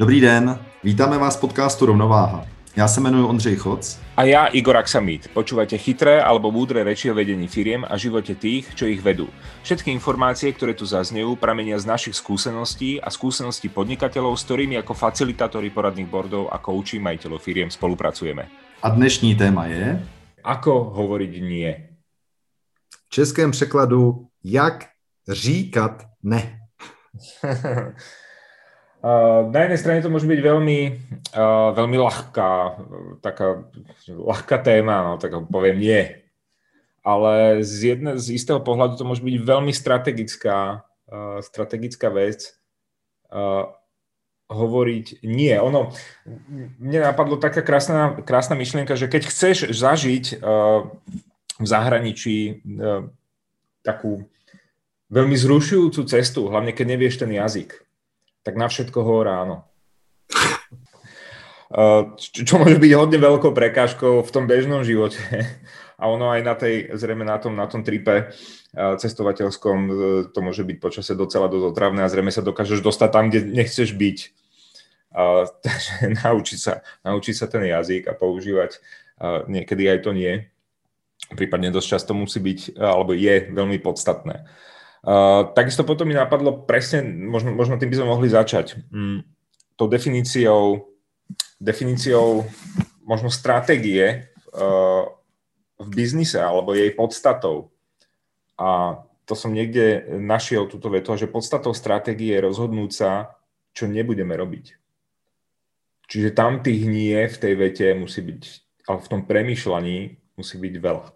Dobrý den, vítáme vás v podcastu Rovnováha. Já se jmenuji Ondřej Choc. A ja Igor Aksamit. Počúvate chytré alebo múdre reči o vedení firiem a živote tých, čo ich vedú. Všetky informácie, ktoré tu zaznejú, pramenia z našich skúseností a skúseností podnikateľov, s ktorými ako facilitátori poradných bordov a kouči majiteľov firiem spolupracujeme. A dnešní téma je... Ako hovoriť nie? V českém překladu jak říkat ne. Na jednej strane to môže byť veľmi, uh, veľmi ľahká, taká ľahká téma, no, tak poviem nie. Ale z, jedne, z istého pohľadu to môže byť veľmi strategická, strategická vec hovoriť nie. Ono, mne napadlo taká krásna, krásna myšlienka, že keď chceš zažiť v zahraničí takú veľmi zrušujúcu cestu, hlavne keď nevieš ten jazyk, tak na všetko hovor áno. Čo môže byť hodne veľkou prekážkou v tom bežnom živote. A ono aj na tej, zrejme na tom, na tom tripe cestovateľskom e, to môže byť počasie docela dosť otravné a zrejme sa dokážeš dostať tam, kde nechceš byť. takže naučiť sa, naučiť sa ten jazyk a používať niekedy aj to nie. Prípadne dosť často musí byť, alebo je veľmi podstatné. Takisto potom mi napadlo presne, možno, možno tým by sme mohli začať, mm, tou definíciou, definíciou možno stratégie uh, v biznise alebo jej podstatou. A to som niekde našiel túto vetu, že podstatou stratégie je rozhodnúť sa, čo nebudeme robiť. Čiže tam tých nie v tej vete musí byť, ale v tom premýšľaní musí byť veľa.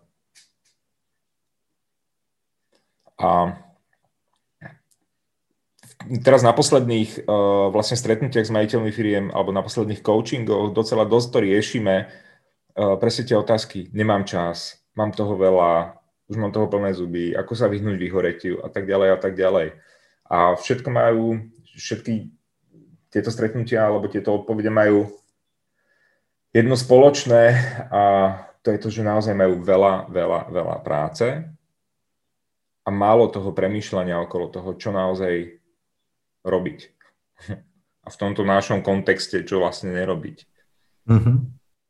A teraz na posledných uh, vlastne stretnutiach s majiteľmi firiem alebo na posledných coachingoch docela dosť to riešime. Uh, presne tie otázky, nemám čas, mám toho veľa, už mám toho plné zuby, ako sa vyhnúť vyhoretiu a tak ďalej a tak ďalej. A všetko majú, všetky tieto stretnutia alebo tieto odpovede majú jedno spoločné a to je to, že naozaj majú veľa, veľa, veľa práce a málo toho premýšľania okolo toho, čo naozaj robiť. A v tomto našom kontexte, čo vlastne nerobiť. Mm-hmm.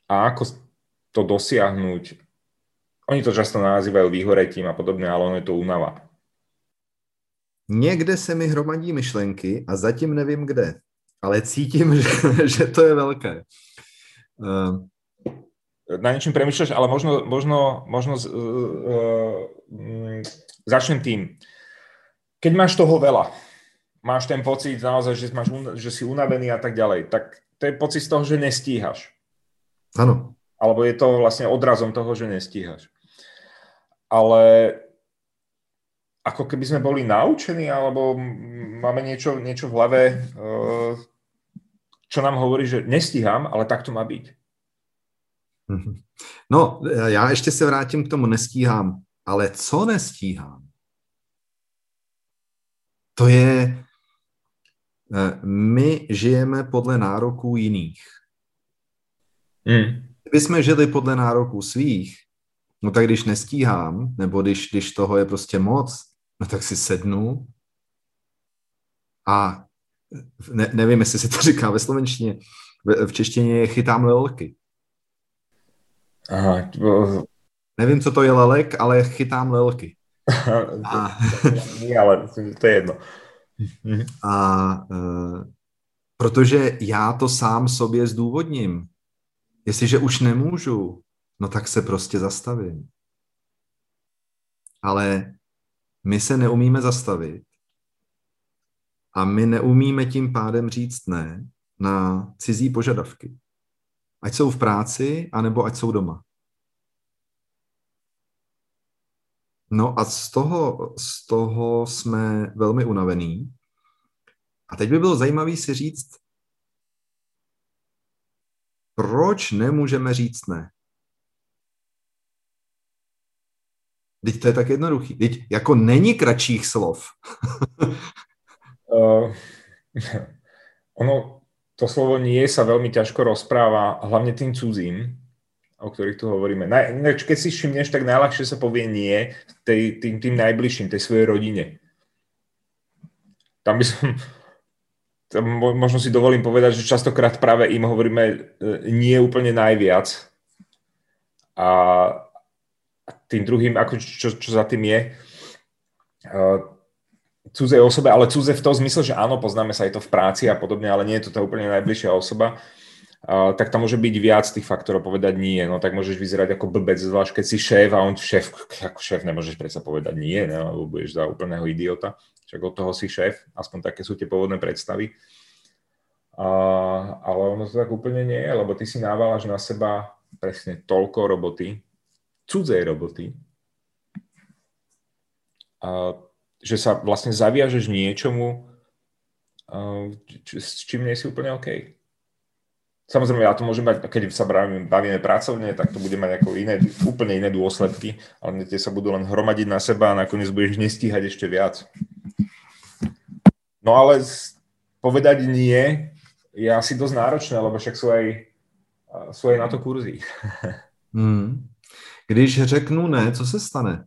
A ako to dosiahnuť, oni to často nazývajú vyhoretím a podobne, ale ono je to únava. Někde se mi hromadí myšlenky a zatím nevím kde, ale cítím, že, že to je velké. Uh, na niečím premyšľaš, ale možno, možno, možno uh, uh, začnem tým. Keď máš toho veľa, máš ten pocit naozaj, že, máš, že si unavený a tak ďalej, tak to je pocit z toho, že nestíhaš. Áno. Alebo je to vlastne odrazom toho, že nestíhaš. Ale ako keby sme boli naučení, alebo máme niečo, niečo v hlave, eh, čo nám hovorí, že nestíham, ale tak to má. Mhm. No, já ještě se vrátím k tomu nestíhám. Ale co nestíhám? To je, my žijeme podle nároků jiných. Mm. Kdyby jsme žili podle nároků svých, no tak když nestíhám, nebo když, když toho je prostě moc, no tak si sednu a ne, nevím, jestli se to říká ve slovenštině, v, v češtině je chytám lelky. Aha. Nevím, co to je lelek, ale chytám lelky. a... ale to je jedno. A uh, protože já to sám sobě zdůvodním. Jestliže už nemůžu, no tak se prostě zastavím. Ale my se neumíme zastavit a my neumíme tím pádem říct ne na cizí požadavky. Ať jsou v práci, anebo ať jsou doma. No a z toho, z toho jsme velmi unavení. A teď by bylo zajímavé si říct, proč nemůžeme říct ne? Teď to je tak jednoduchý. Teď jako není kratších slov. uh, ono, to slovo nie sa veľmi ťažko rozpráva, hlavne tým cudzím o ktorých tu hovoríme. Na, keď si všimneš, tak najľahšie sa povie nie tej, tým, tým najbližším, tej svojej rodine. Tam by som... možno si dovolím povedať, že častokrát práve im hovoríme e, nie úplne najviac. A tým druhým, ako čo, čo za tým je, uh, cudzej osobe, ale cudze v tom zmysle, že áno, poznáme sa aj to v práci a podobne, ale nie je to tá úplne najbližšia osoba, tak tam môže byť viac tých faktorov povedať nie. No tak môžeš vyzerať ako blbec, zvlášť keď si šéf a on šéf, ako šéf nemôžeš predsa povedať nie, ne? lebo budeš za úplného idiota. Však od toho si šéf, aspoň také sú tie pôvodné predstavy. Uh, ale ono to tak úplne nie je, lebo ty si návaláš na seba presne toľko roboty, cudzej roboty, a že sa vlastne zaviažeš niečomu, s čím nie si úplne OK. Samozrejme, ja to môžem mať, keď sa bavíme, bavíme pracovne, tak to bude mať ako iné, úplne iné dôsledky, ale tie sa budú len hromadiť na seba a nakoniec budeš nestíhať ešte viac. No ale povedať nie je asi dosť náročné, lebo však sú aj, sú aj na to kurzy. Hmm. Když řeknu ne, co se stane?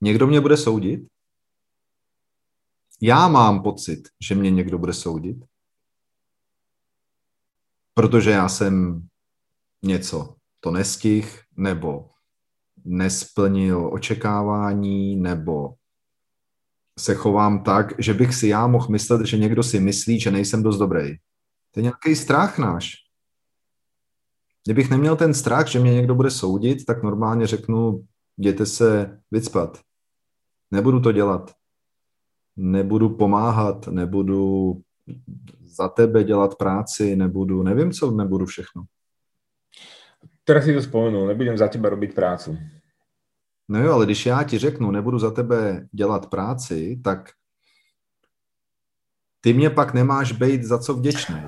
Někdo mě bude soudit? Já mám pocit, že mě někdo bude soudit, protože já jsem něco to nestih, nebo nesplnil očekávání, nebo se chovám tak, že bych si já mohl myslet, že někdo si myslí, že nejsem dost dobrý. To je nějaký strach náš. Kdybych neměl ten strach, že mě někdo bude soudit, tak normálně řeknu, jděte se vycpat. Nebudu to dělat. Nebudu pomáhat, nebudu za tebe dělat práci, nebudu, nevím, co nebudu všechno. Teraz si to spomenul, nebudem za teba robiť prácu. No jo, ale když já ti řeknu, nebudu za tebe dělat práci, tak ty mě pak nemáš být za co vděčný.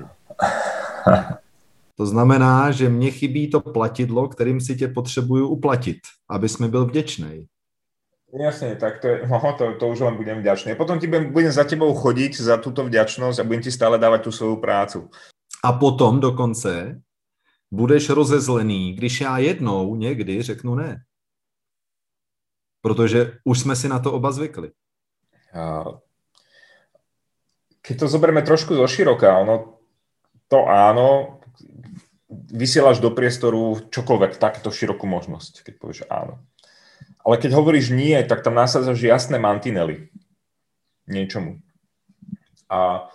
To znamená, že mě chybí to platidlo, kterým si tě potřebuju uplatit, abys mi byl vděčný. Jasne, tak to, je, no, to, to už len budem vďačný. Potom ti budem, budem za tebou chodiť za túto vďačnosť a budem ti stále dávať tú svoju prácu. A potom dokonce budeš rozezlený, když já jednou někdy řeknu ne. Protože už jsme si na to oba zvykli. Keď to zoberieme trošku zo široka, ono to áno, vysielaš do priestoru čokoľvek, takéto širokú možnosť, keď povieš áno. Ale keď hovoríš nie, tak tam nasadzaš jasné mantinely niečomu. A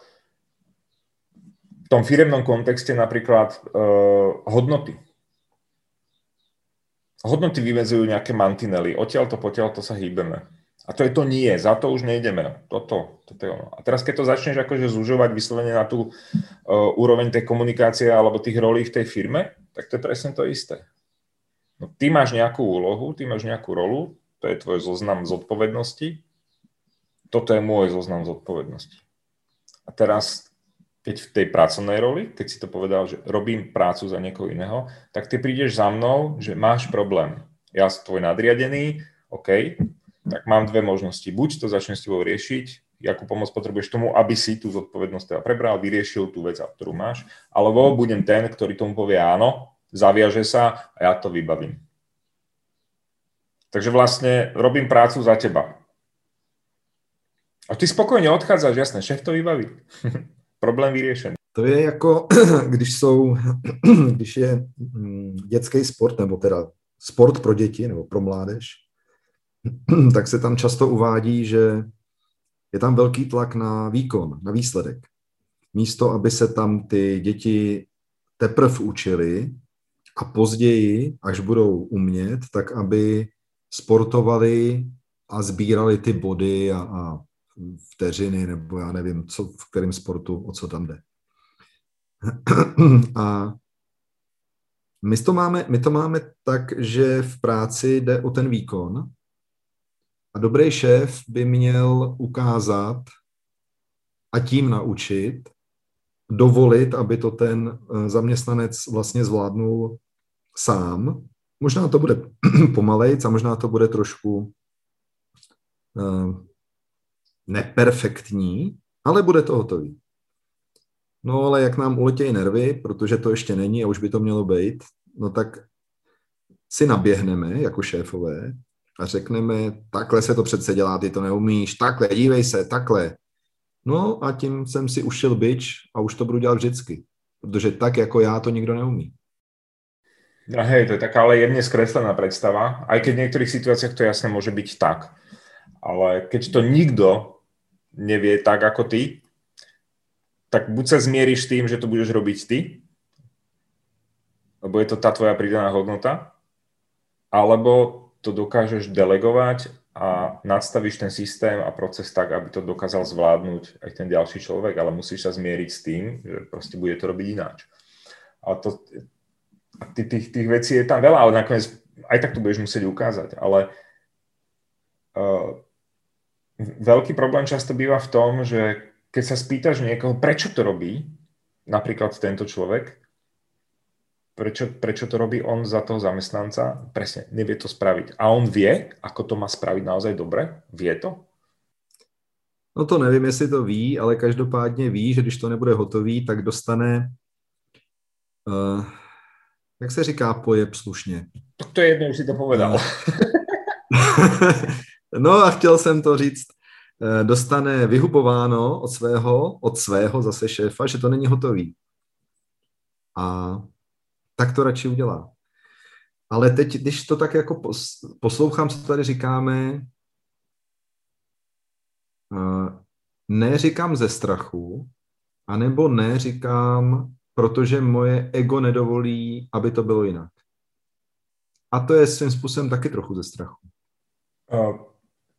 v tom firemnom kontexte napríklad uh, hodnoty. Hodnoty vymedzujú nejaké mantinely. Odtiaľ to, potiaľ to sa hýbeme. A to je to nie, za to už nejdeme. Toto, toto je ono. A teraz, keď to začneš akože zužovať vyslovene na tú uh, úroveň tej komunikácie alebo tých rolí v tej firme, tak to je presne to isté. No, ty máš nejakú úlohu, ty máš nejakú rolu, to je tvoj zoznam zodpovednosti, toto je môj zoznam zodpovednosti. A teraz, keď v tej pracovnej roli, keď si to povedal, že robím prácu za niekoho iného, tak ty prídeš za mnou, že máš problém. Ja som tvoj nadriadený, OK, tak mám dve možnosti. Buď to začnem s tebou riešiť, akú pomoc potrebuješ tomu, aby si tú zodpovednosť teda prebral, vyriešil tú vec, ktorú máš, alebo budem ten, ktorý tomu povie áno, zaviaže sa a ja to vybavím. Takže vlastne robím prácu za teba. A ty spokojně odchádzaš, jasné, šéf to vybaví. Problém vyřešený. To je jako, když jsou, když je mm, dětský sport, nebo teda sport pro děti, nebo pro mládež, tak se tam často uvádí, že je tam velký tlak na výkon, na výsledek. Místo, aby se tam ty děti teprve učili a později, až budou umět, tak aby sportovali a sbírali ty body a, a vteřiny, nebo já nevím, co, v kterém sportu, o co tam jde. A my to, máme, my to máme tak, že v práci jde o ten výkon a dobrý šéf by měl ukázat a tím naučit, dovolit, aby to ten eh, zaměstnanec vlastně zvládnul sám. Možná to bude pomalejc a možná to bude trošku uh, neperfektní, ale bude to hotový. No ale jak nám uletějí nervy, protože to ještě není a už by to mělo být, no tak si naběhneme jako šéfové a řekneme, takhle se to přece dělá, ty to neumíš, takhle, dívej se, takhle. No a tím jsem si ušil byč a už to budu dělat vždycky. Protože tak jako já to nikdo neumí. No hej, to je taká ale jemne skreslená predstava, aj keď v niektorých situáciách to jasne môže byť tak. Ale keď to nikto nevie tak ako ty, tak buď sa zmieríš tým, že to budeš robiť ty, lebo je to tá tvoja pridaná hodnota, alebo to dokážeš delegovať a nadstavíš ten systém a proces tak, aby to dokázal zvládnuť aj ten ďalší človek, ale musíš sa zmieriť s tým, že proste bude to robiť ináč. Ale to, tých, tých, vecí je tam veľa, ale nakoniec aj tak to budeš musieť ukázať. Ale uh, veľký problém často býva v tom, že keď sa spýtaš niekoho, prečo to robí, napríklad tento človek, prečo, prečo to robí on za toho zamestnanca, presne, nevie to spraviť. A on vie, ako to má spraviť naozaj dobre? Vie to? No to nevím, jestli to ví, ale každopádně ví, že když to nebude hotový, tak dostane uh, jak se říká pojeb slušně? Tak to je jedno, už si to povedal. no a chtěl jsem to říct, eh, dostane vyhubováno od svého, od svého zase šéfa, že to není hotový. A tak to radši udělá. Ale teď, když to tak jako poslouchám, co tady říkáme, eh, ne říkám ze strachu, anebo ne říkám protože moje ego nedovolí, aby to bylo jinak. A to je svým způsobem taky trochu ze strachu.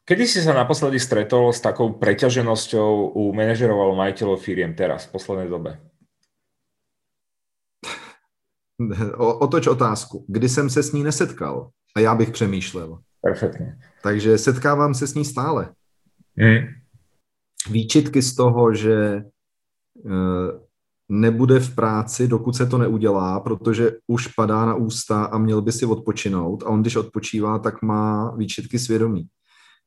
Kedy si sa naposledy stretol s takou preťaženosťou u manažerov alebo majiteľov firiem teraz, v poslednej dobe? O, otoč otázku. Kdy jsem se s ní nesetkal? A já bych přemýšlel. Perfektně. Takže setkávám se s ní stále. Mm. Výčitky z toho, že uh, nebude v práci, dokud se to neudělá, protože už padá na ústa a měl by si odpočinout. A on, když odpočívá, tak má výčitky svědomí.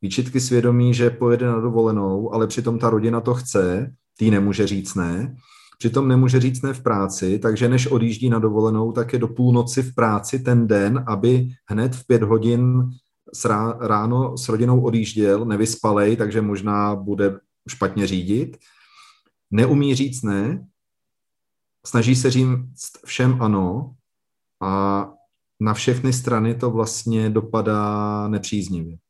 Výčitky svědomí, že pojede na dovolenou, ale přitom ta rodina to chce, tý nemůže říct ne. Přitom nemůže říct ne v práci, takže než odjíždí na dovolenou, tak je do půlnoci v práci ten den, aby hned v pět hodin ráno s rodinou odjížděl, nevyspalej, takže možná bude špatně řídit. Neumí říct ne, snaží se říct všem ano a na všechny strany to vlastně dopadá nepříznivě.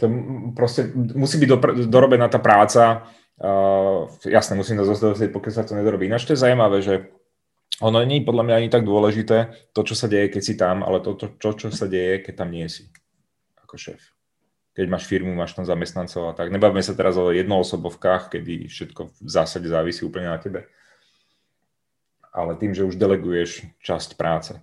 To prostě musí být dorobená ta práca. Uh, jasné, musím to zostať, pokiaľ sa to nedorobí. Ináč to je zajímavé, že ono je podľa mňa ani tak dôležité to, čo sa deje, keď si tam, ale to, to, to čo sa deje, keď tam nie si ako šéf. Keď máš firmu, máš tam zamestnancov a tak. Nebavíme sa teraz o jednoosobovkách, kedy všetko v zásade závisí úplne na tebe ale tým, že už deleguješ časť práce.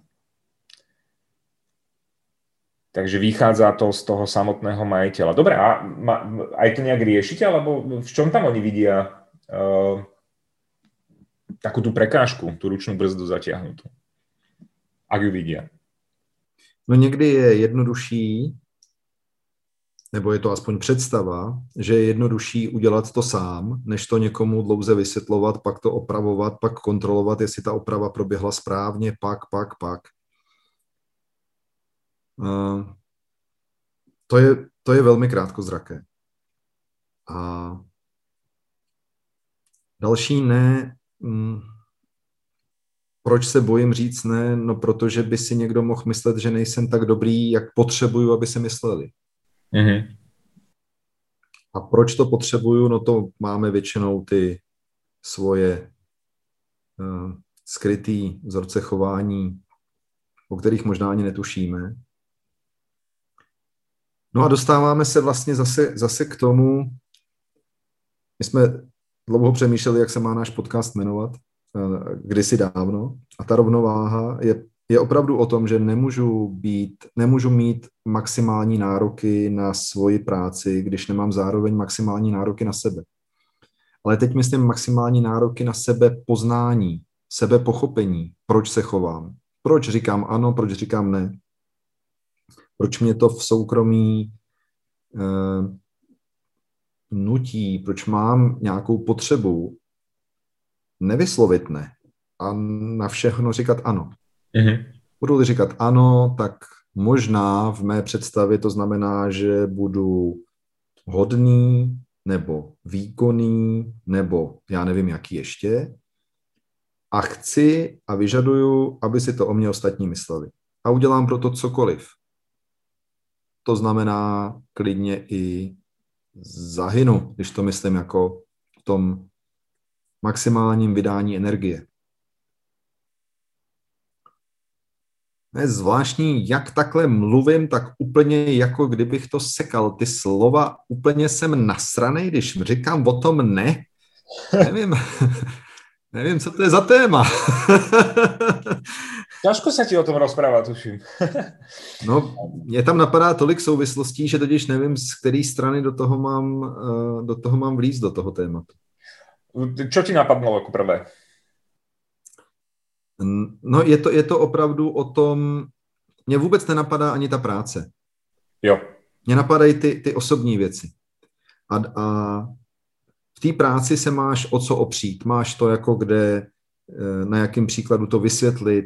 Takže vychádza to z toho samotného majiteľa. Dobre, a ma, aj to nejak riešite, alebo v čom tam oni vidia uh, takú tú prekážku, tú ručnú brzdu zatiahnutú? Ak ju vidia. No někdy je jednodušší nebo je to aspoň představa, že je jednodušší udělat to sám, než to někomu dlouze vysvětlovat, pak to opravovat, pak kontrolovat, jestli ta oprava proběhla správně, pak, pak, pak. Uh, to, je, to je velmi krátkozraké. A další ne, hm, proč se bojím říct ne? No protože by si někdo mohl myslet, že nejsem tak dobrý, jak potřebuju, aby se mysleli. Mm-hmm. A proč to potřebuju? No to máme většinou ty svoje uh, skrytý vzorce chování, o kterých možná ani netušíme. No a dostáváme se vlastně zase, zase k tomu, my jsme dlouho přemýšleli, jak se má náš podcast jmenovat, uh, kdysi dávno, a ta rovnováha je je opravdu o tom, že nemůžu být, nemůžu mít maximální nároky na svoji práci, když nemám zároveň maximální nároky na sebe. Ale teď myslím maximální nároky na sebe poznání, sebe pochopení, proč se chovám, proč říkám ano, proč říkám ne, proč mě to v soukromí eh, nutí, proč mám nějakou potřebu nevyslovit ne a na všechno říkat ano. Mm-hmm. Budu-li říkat ano, tak možná v mé představě to znamená, že budu hodný, nebo výkonný, nebo já nevím, jaký ještě. A chci a vyžaduju, aby si to o mě ostatní mysleli. A udělám pro to cokoliv. To znamená klidně i zahynu, když to myslím jako v tom maximálním vydání energie. Je zvláštní, jak takhle mluvím, tak úplně jako kdybych to sekal. Ty slova úplně jsem nasranej, když říkám o tom ne. Nevím, nevím, co to je za téma. Ťažko se ti o tom rozprává, tuším. no, mě tam napadá tolik souvislostí, že totiž nevím, z které strany do toho mám, eh, do toho mám vlíz, do toho tématu. Čo ti napadlo jako prvé? No je to, je to opravdu o tom, mě vůbec nenapadá ani ta práce. Jo. Mě napadají ty, ty osobní věci. A, a v té práci se máš o co opřít. Máš to jako kde, eh, na jakém příkladu to vysvětlit.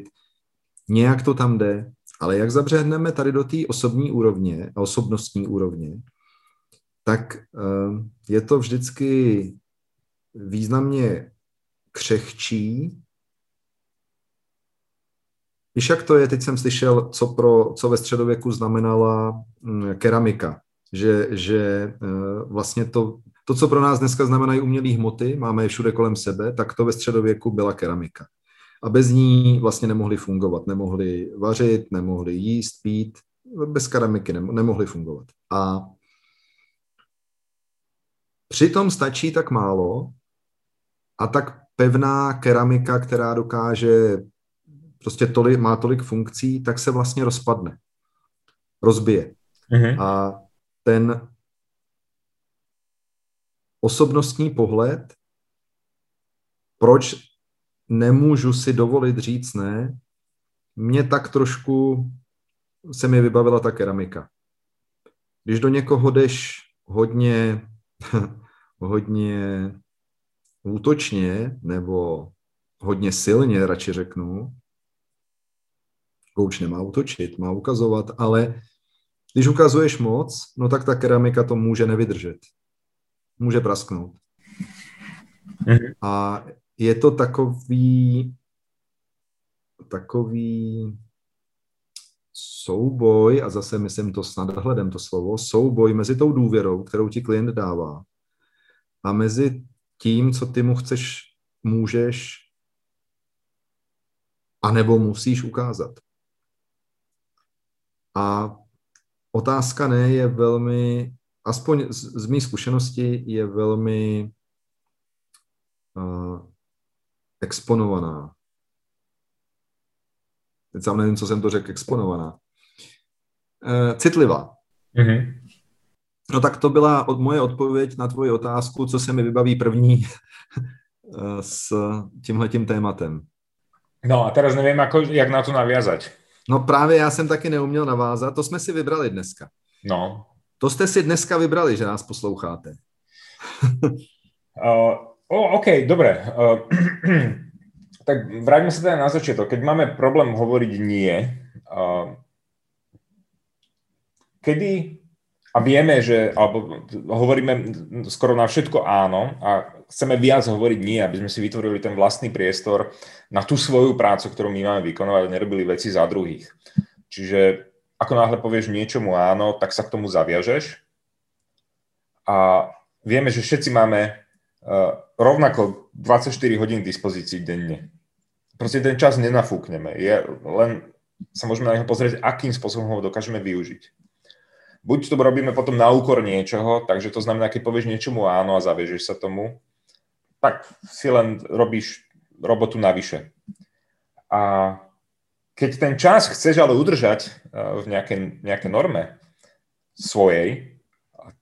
Nějak to tam jde. Ale jak zabřehneme tady do té osobní úrovně a osobnostní úrovně, tak eh, je to vždycky významně křehčí Víš, jak to je? Teď jsem slyšel, co, pro, co ve středověku znamenala mm, keramika. Že, že eh, vlastně to, to, co pro nás dneska znamenají umělé hmoty, máme je všude kolem sebe, tak to ve středověku byla keramika. A bez ní vlastně nemohli fungovat. Nemohli vařit, nemohli jíst, pít. Bez keramiky nemohli fungovat. A přitom stačí tak málo a tak pevná keramika, která dokáže prostě tolik, má tolik funkcí, tak se vlastně rozpadne. Rozbije. Mm-hmm. A ten osobnostní pohled, proč nemůžu si dovolit říct ne, mě tak trošku se mi vybavila ta keramika. Když do někoho jdeš hodně, hodně útočně, nebo hodně silně, radši řeknu, Kouč nemá útočit, má ukazovat, ale když ukazuješ moc, no tak ta keramika to může nevydržet. Může prasknout. Mhm. A je to takový takový souboj, a zase myslím to s nadhledem to slovo, souboj mezi tou důvěrou, kterou ti klient dává, a mezi tím, co ty mu chceš, můžeš, anebo musíš ukázat. A otázka ne je velmi, aspoň z, z mých zkušenosti, je velmi uh, exponovaná. Teď sám nevím, co jsem to řekl, exponovaná. Uh, citlivá. Mm-hmm. No tak to byla od, moje odpověď na tvoji otázku, co se mi vybaví první s tímhletím tématem. No a teraz nevím, jako, jak na to naviazať. No právě já jsem taky neuměl navázat, to jsme si vybrali dneska. No. To jste si dneska vybrali, že nás posloucháte. uh, oh, OK, dobré. Uh, tak vráťme sa teda na začiatok. Keď máme problém hovoriť nie, uh, kedy a vieme, že alebo hovoríme skoro na všetko áno a chceme viac hovoriť nie, aby sme si vytvorili ten vlastný priestor na tú svoju prácu, ktorú my máme vykonovať nerobili veci za druhých. Čiže ako náhle povieš niečomu áno, tak sa k tomu zaviažeš. A vieme, že všetci máme uh, rovnako 24 hodín k dispozícii denne. Proste ten čas nenafúkneme. Je len sa môžeme na neho pozrieť, akým spôsobom ho dokážeme využiť buď to robíme potom na úkor niečoho, takže to znamená, keď povieš niečomu áno a zaviežeš sa tomu, tak si len robíš robotu navyše. A keď ten čas chceš ale udržať eh, v nejakej, nejakej norme svojej,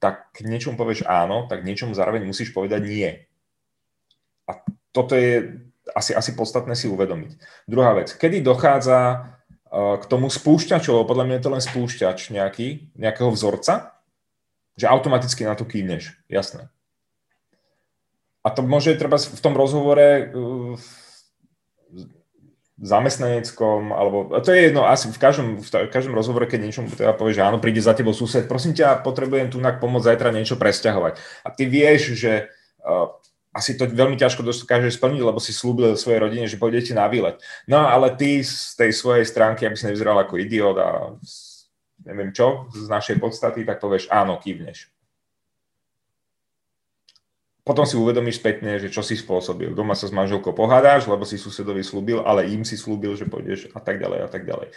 tak keď niečomu povieš áno, tak niečomu zároveň musíš povedať nie. A toto je asi, asi podstatné si uvedomiť. Druhá vec, kedy dochádza eh, k tomu spúšťaču, podľa mňa je to len spúšťač nejaký, nejakého vzorca, že automaticky na to kývneš, jasné. A to môže treba v tom rozhovore uh, zamestnaneckom, alebo to je jedno, asi v každom, v každom rozhovore, keď niečo teda povie, že áno, príde za tebou sused, prosím ťa, potrebujem tu pomôcť zajtra niečo presťahovať. A ty vieš, že uh, asi to veľmi ťažko dokážeš splniť, lebo si slúbil svojej rodine, že pôjdete na výlet. No ale ty z tej svojej stránky, aby si nevyzeral ako idiot a neviem čo, z našej podstaty, tak povieš áno, kývneš potom si uvedomíš spätne, že čo si spôsobil. Doma sa s manželkou pohádáš, lebo si susedovi slúbil, ale im si slúbil, že pôjdeš a tak ďalej a tak ďalej.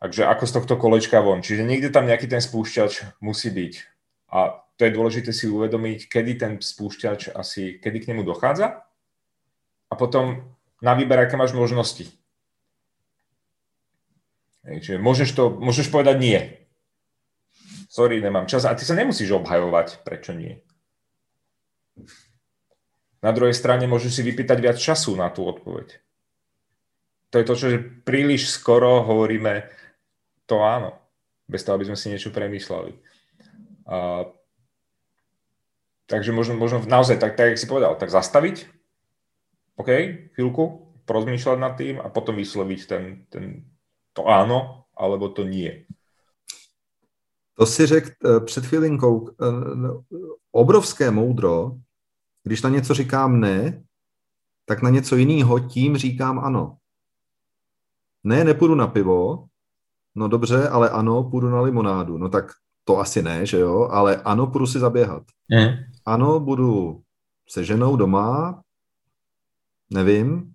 Takže ako z tohto kolečka von. Čiže niekde tam nejaký ten spúšťač musí byť. A to je dôležité si uvedomiť, kedy ten spúšťač asi, kedy k nemu dochádza a potom na výber, aké máš možnosti. Čiže môžeš, to, môžeš povedať nie. Sorry, nemám čas. A ty sa nemusíš obhajovať, prečo nie. Na druhej strane môžeš si vypýtať viac času na tú odpoveď. To je to, čo že príliš skoro hovoríme to áno, bez toho, aby sme si niečo premýšľali. A, takže možno, možno naozaj, tak, tak, jak si povedal, tak zastaviť, OK, chvíľku, porozmýšľať nad tým a potom vysloviť ten, ten, to áno alebo to nie. To si řekl eh, před chvilinkou. Eh, no, obrovské moudro když na něco říkám ne, tak na něco jiného tím říkám ano. Ne, nepůjdu na pivo, no dobře, ale ano, půjdu na limonádu. No tak to asi ne, že jo, ale ano, půjdu si zaběhat. Mm. Ano, budu se ženou doma, nevím,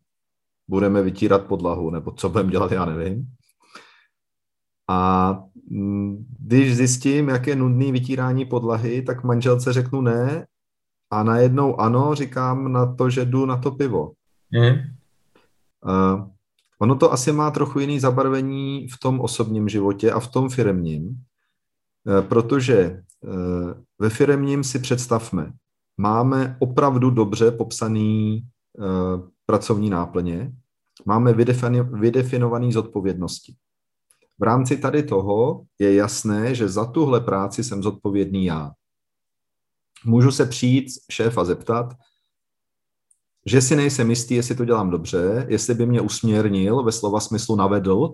budeme vytírat podlahu, nebo co budeme dělat, já nevím. A mm, když zjistím, jak je nudný vytírání podlahy, tak manželce řeknu ne a najednou ano, říkám na to, že jdu na to pivo. Mm. Uh, ono to asi má trochu jiný zabarvení v tom osobním životě a v tom firemním, uh, protože uh, ve firemním si představme, máme opravdu dobře popsaný uh, pracovní náplně, máme vydefini- vydefinovaný zodpovědnosti. V rámci tady toho je jasné, že za tuhle práci jsem zodpovědný já můžu se přijít šéfa zeptat, že si nejsem jistý, jestli to dělám dobře, jestli by mě usměrnil, ve slova smyslu navedl,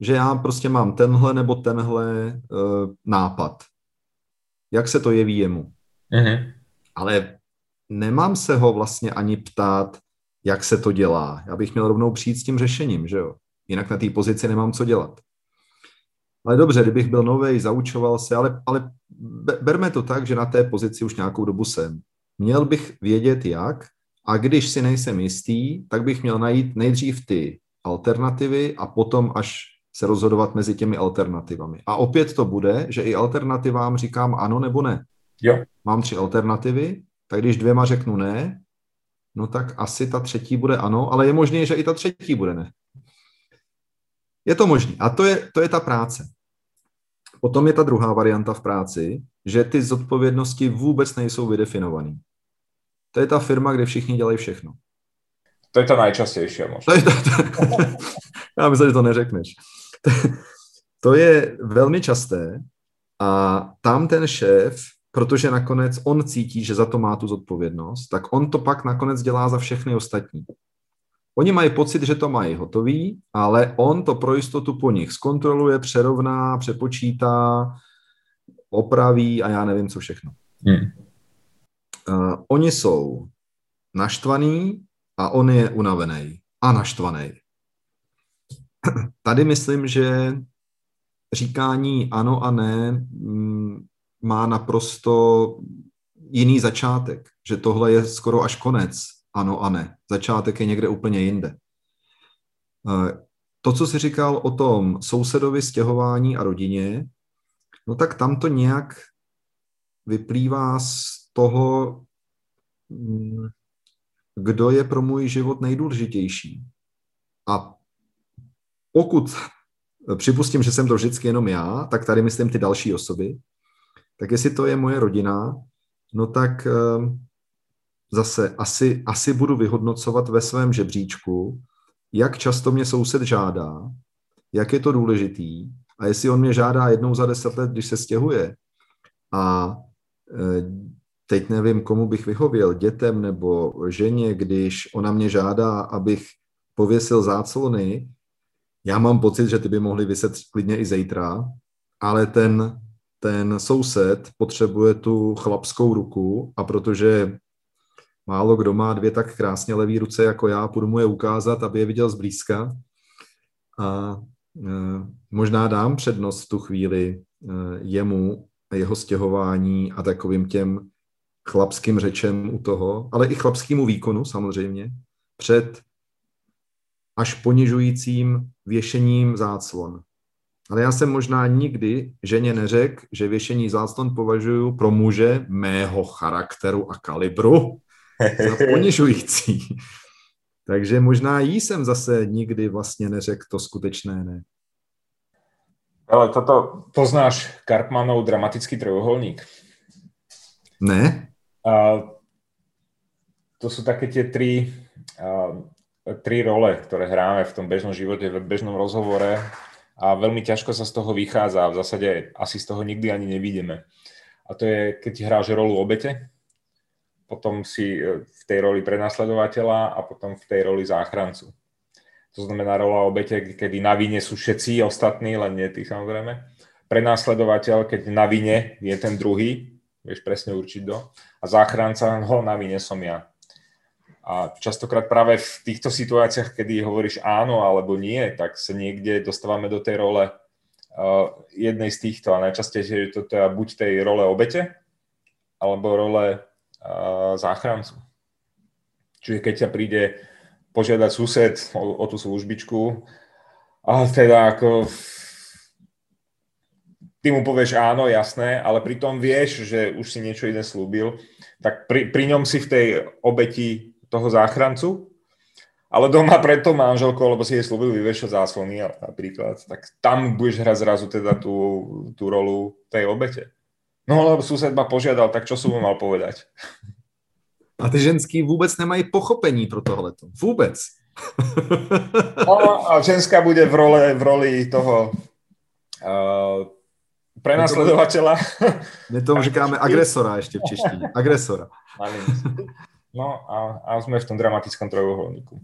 že já prostě mám tenhle nebo tenhle uh, nápad. Jak se to jeví jemu. Mm-hmm. Ale nemám se ho vlastně ani ptát, jak se to dělá. Já bych měl rovnou přijít s tím řešením, že jo? Jinak na té pozici nemám co dělat. Ale dobře, kdybych byl novej, zaučoval se, ale, ale berme to tak, že na té pozici už nějakou dobu jsem. Měl bych vědět jak a když si nejsem jistý, tak bych měl najít nejdřív ty alternativy a potom až se rozhodovat mezi těmi alternativami. A opět to bude, že i alternativám říkám ano nebo ne. Jo. Mám tři alternativy, tak když dvěma řeknu ne, no tak asi ta třetí bude ano, ale je možné, že i ta třetí bude ne. Je to možné. A to je, to je ta práce. Potom je ta druhá varianta v práci, že ty zodpovědnosti vůbec nejsou vydefinované. To je ta firma, kde všichni dělají všechno. To je ta nejčastější možná. To je to, to, já myslím, že to neřekneš. To, to je velmi časté a tam ten šéf, protože nakonec on cítí, že za to má tu zodpovědnost, tak on to pak nakonec dělá za všechny ostatní. Oni mají pocit, že to mají hotový, ale on to pro jistotu po nich zkontroluje, přerovná, přepočítá, opraví a já nevím, co všechno. Hmm. Uh, oni jsou naštvaný a on je unavený a naštvaný. Tady myslím, že říkání ano a ne mm, má naprosto jiný začátek, že tohle je skoro až konec ano a ne. Začátek je někde úplně jinde. Eh, to, co jsi říkal o tom sousedovi, stěhování a rodině, no tak tam to nějak vyplývá z toho, mm, kdo je pro můj život nejdůležitější. A pokud připustím, že jsem to vždycky jenom já, tak tady myslím ty další osoby, tak jestli to je moje rodina, no tak eh, zase asi, asi budu vyhodnocovat ve svém žebříčku, jak často mě soused žádá, jak je to důležitý a jestli on mě žádá jednou za deset let, když se stěhuje a e, teď nevím, komu bych vyhověl, dětem nebo ženě, když ona mě žádá, abych pověsil záclony. Já mám pocit, že ty by mohly vyset klidně i zítra, ale ten, ten soused potřebuje tu chlapskou ruku a protože málo kdo má dvě tak krásně levý ruce jako já, půjdu mu je ukázat, aby je viděl zblízka. A e, možná dám přednost v tu chvíli e, jemu a jeho stěhování a takovým těm chlapským řečem u toho, ale i chlapskému výkonu samozřejmě, před až ponižujícím věšením záclon. Ale já jsem možná nikdy ženě neřekl, že věšení záclon považuji pro muže mého charakteru a kalibru ponižující. Takže možná jí jsem zase nikdy vlastně neřekl to skutečné ne. Ale toto poznáš Karpmanov dramatický trojuholník? Ne. A to sú také tri, a, tri role, ktoré hráme v tom bežnom živote, v bežnom rozhovore a veľmi ťažko sa z toho vychádza. V zásade asi z toho nikdy ani nevidíme. A to je, keď hráš rolu obete, potom si e, v tej roli prenasledovateľa a potom v tej roli záchrancu. To znamená rola obete, kedy na vine sú všetci ostatní, len nie ty samozrejme. Prenasledovateľ, keď na vine je ten druhý, vieš presne určiť do. A záchranca, ho na vine som ja. A častokrát práve v týchto situáciách, kedy hovoríš áno alebo nie, tak sa niekde dostávame do tej role uh, jednej z týchto. A najčastejšie je to teda buď tej role obete, alebo role záchrancu. Čiže keď ťa príde požiadať sused o, o tú službičku, a teda ako ty mu povieš áno, jasné, ale pritom vieš, že už si niečo iné slúbil, tak pri, pri ňom si v tej obeti toho záchrancu, ale doma pred to manželkou, lebo si jej slúbil vyvešať záslony napríklad, tak tam budeš hrať zrazu teda tú, tú rolu tej obete. No lebo sused ma požiadal, tak čo som mu mal povedať? A ty ženský vůbec nemají pochopení pro tohleto. Vůbec. no, a ženská bude v roli, v roli toho uh, prenasledovateľa. My tomu říkáme agresora ještě v češtině. Agresora. No a, a jsme v tom dramatickom trojuholníku.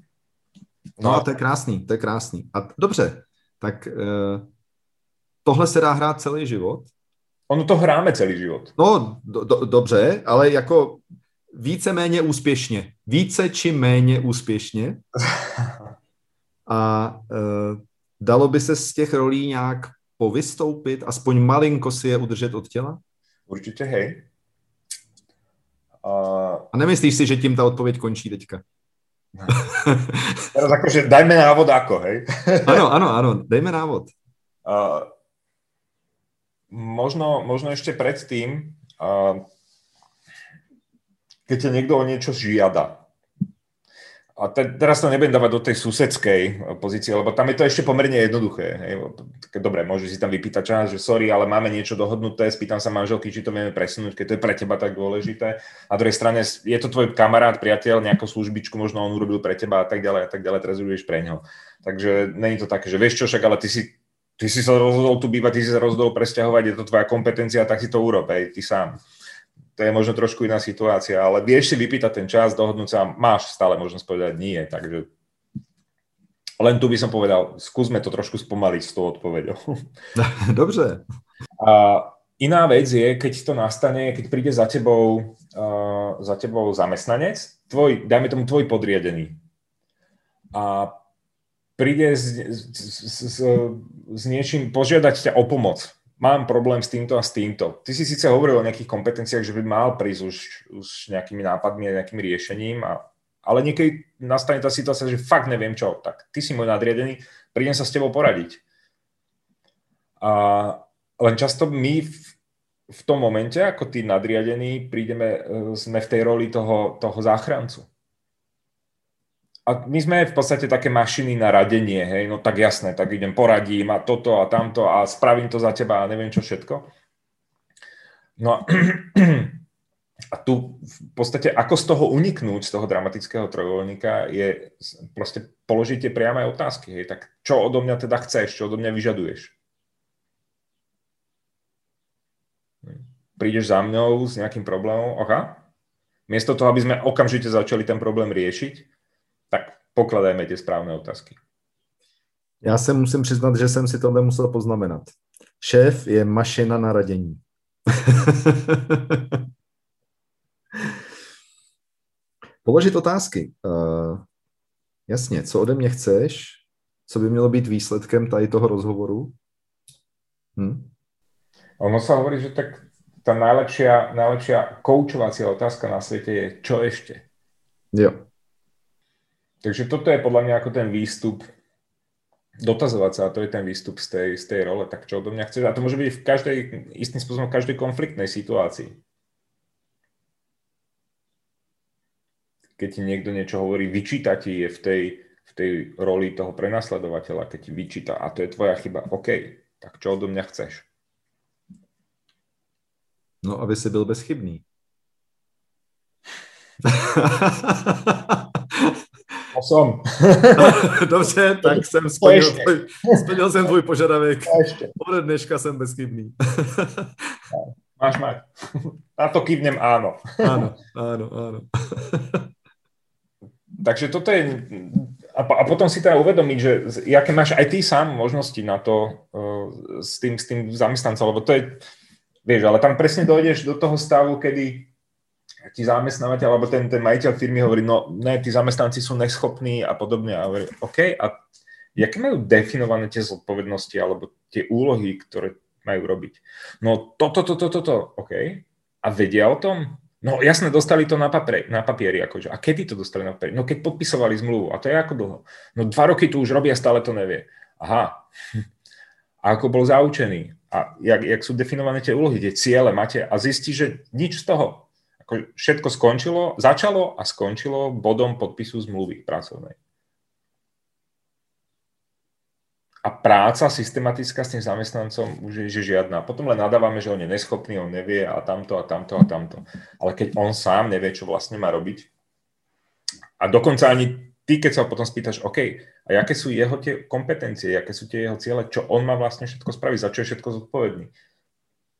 No, no a to je krásný, to je krásný. A dobře, tak uh, tohle se dá hrát celý život? Ono to hráme celý život. No, do, do, dobře, ale jako více méně úspěšně. Více či méně úspěšně. A uh, dalo by se z těch rolí nějak povystoupit, aspoň malinko si je udržet od těla? Určitě hej. Uh... A nemyslíš si, že tím ta odpověď končí teďka? Teraz akože dajme návod ako, hej? ano, ano, ano, dejme návod. Uh, možno, možno ešte predtým, uh, keď ťa niekto o niečo žiada, a te, teraz to nebudem dávať do tej susedskej pozície, lebo tam je to ešte pomerne jednoduché. Hej. Dobre, môžeš si tam vypýtať čas, že sorry, ale máme niečo dohodnuté, spýtam sa manželky, či to vieme presunúť, keď to je pre teba tak dôležité. Na druhej strane je to tvoj kamarát, priateľ, nejakú službičku možno on urobil pre teba a tak ďalej a tak ďalej, teraz urobíš pre ňo. Takže není to také, že vieš čo, však, ale ty si, ty si sa rozhodol tu bývať, ty si sa rozhodol presťahovať, je to tvoja kompetencia, tak si to urob, hej, ty sám to je možno trošku iná situácia, ale vieš si vypýtať ten čas, dohodnúť sa, máš stále možnosť povedať nie, takže len tu by som povedal, skúsme to trošku spomaliť s tou odpoveďou. Dobře. A iná vec je, keď to nastane, keď príde za tebou, uh, za tebou zamestnanec, tvoj, dajme tomu tvoj podriadený. A príde s, s, s, s niečím, požiadať ťa o pomoc mám problém s týmto a s týmto. Ty si síce hovoril o nejakých kompetenciách, že by mal prísť už, už nejakými nápadmi a nejakým riešením, a, ale niekedy nastane tá situácia, že fakt neviem čo. Tak ty si môj nadriadený, prídem sa s tebou poradiť. A len často my v, v tom momente, ako tí nadriadení, prídeme, e, sme v tej roli toho, toho záchrancu a my sme v podstate také mašiny na radenie, hej, no tak jasné, tak idem poradím a toto a tamto a spravím to za teba a neviem čo všetko. No a, a tu v podstate ako z toho uniknúť, z toho dramatického trojuholníka je proste položiť tie priame otázky, hej, tak čo odo mňa teda chceš, čo odo mňa vyžaduješ? Prídeš za mňou s nejakým problémom, oka? Miesto toho, aby sme okamžite začali ten problém riešiť, pokladajme tie správne otázky. Já se musím přiznat, že jsem si tohle musel poznamenat. Šéf je mašina na radění. Položit otázky. Uh, jasně, co ode mě chceš? Co by mělo být výsledkem tady toho rozhovoru? Hm? Ono sa hovorí, že tak tá najlepšia, najlepšia koučovacia otázka na svete je, čo ešte? Jo. Takže toto je podľa mňa ako ten výstup dotazovať sa, a to je ten výstup z tej, z tej role, tak čo odo mňa chceš? A to môže byť v každej, istým spôsobom v každej konfliktnej situácii. Keď ti niekto niečo hovorí, vyčíta ti je v tej, v tej roli toho prenasledovateľa, keď ti vyčíta a to je tvoja chyba, OK, tak čo odo mňa chceš? No, aby si byl bezchybný. som. Dobře, tak jsem splnil, tvoj, splnil jsem tvůj požadavek. Ode dneška jsem bezchybný. Máš mať. Na to kývnem áno. Áno, áno, áno. Takže toto je... A, a potom si teda uvedomiť, že jaké máš aj ty sám možnosti na to uh, s, tým, s tým zamestnancom, lebo to je... Vieš, ale tam presne dojdeš do toho stavu, kedy ti zamestnávateľ alebo ten, ten majiteľ firmy hovorí, no ne, tí zamestnanci sú neschopní a podobne. A hovorí, OK, a jaké majú definované tie zodpovednosti alebo tie úlohy, ktoré majú robiť? No toto, toto, toto, to, OK. A vedia o tom? No jasne, dostali to na, papieri, na papieri. Akože. A kedy to dostali na papieri? No keď podpisovali zmluvu. A to je ako dlho? No dva roky tu už robí a stále to nevie. Aha. A ako bol zaučený. A jak, jak sú definované tie úlohy, tie ciele máte a zistí, že nič z toho ako všetko skončilo, začalo a skončilo bodom podpisu zmluvy pracovnej. A práca systematická s tým zamestnancom už je že žiadna. Potom len nadávame, že on je neschopný, on nevie a tamto a tamto a tamto. Ale keď on sám nevie, čo vlastne má robiť, a dokonca ani ty, keď sa ho potom spýtaš, OK, a aké sú jeho tie kompetencie, aké sú tie jeho ciele, čo on má vlastne všetko spraviť, za čo je všetko zodpovedný,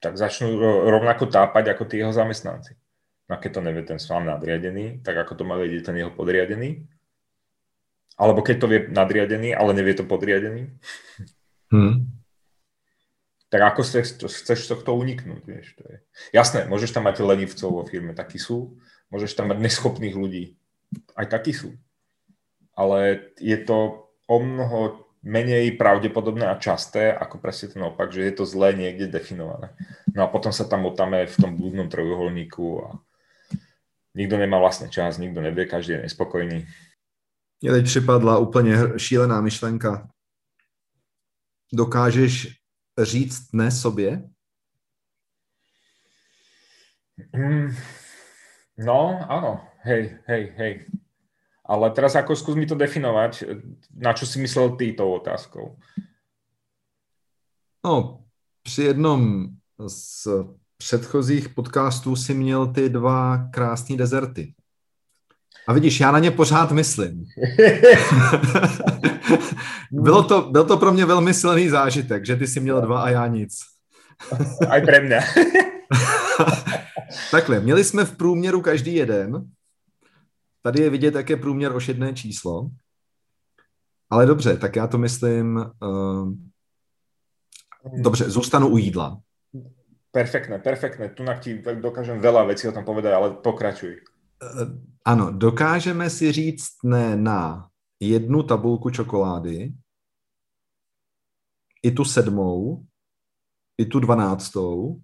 tak začnú rovnako tápať ako tí jeho zamestnanci a keď to nevie ten sám nadriadený, tak ako to má vedieť ten jeho podriadený? Alebo keď to vie nadriadený, ale nevie to podriadený? Hmm. Tak ako chceš, chceš tohto uniknúť? Vieš, to je. Jasné, môžeš tam mať lenivcov vo firme, takí sú. Môžeš tam mať neschopných ľudí. Aj takí sú. Ale je to o mnoho menej pravdepodobné a časté, ako presne ten opak, že je to zle niekde definované. No a potom sa tam otáme v tom blúdnom trojuholníku a nikdo nemá vlastně čas, nikdo nevie, každý je nespokojný. Mně teď připadla úplně šílená myšlenka. Dokážeš říct ne sobě? Mm, no, áno. Hej, hej, hej. Ale teraz ako skús mi to definovať, na čo si myslel ty tou otázkou? No, při jednom z předchozích podcastů si měl ty dva krásné dezerty. A vidíš, já na ně pořád myslím. bylo to, byl to pro mě velmi silný zážitek, že ty si měl dva a já nic. Aj pre mě. Takhle, měli jsme v průměru každý jeden. Tady je vidět, jak je průměr ošedné číslo. Ale dobře, tak já to myslím... Uh, dobře, zůstanu u jídla. Perfektné, perfektné. Tu ti dokážem veľa vecí o tom povedať, ale pokračuj. Eh, ano, dokážeme si říct ne na jednu tabulku čokolády, i tu sedmou, i tu dvanáctou.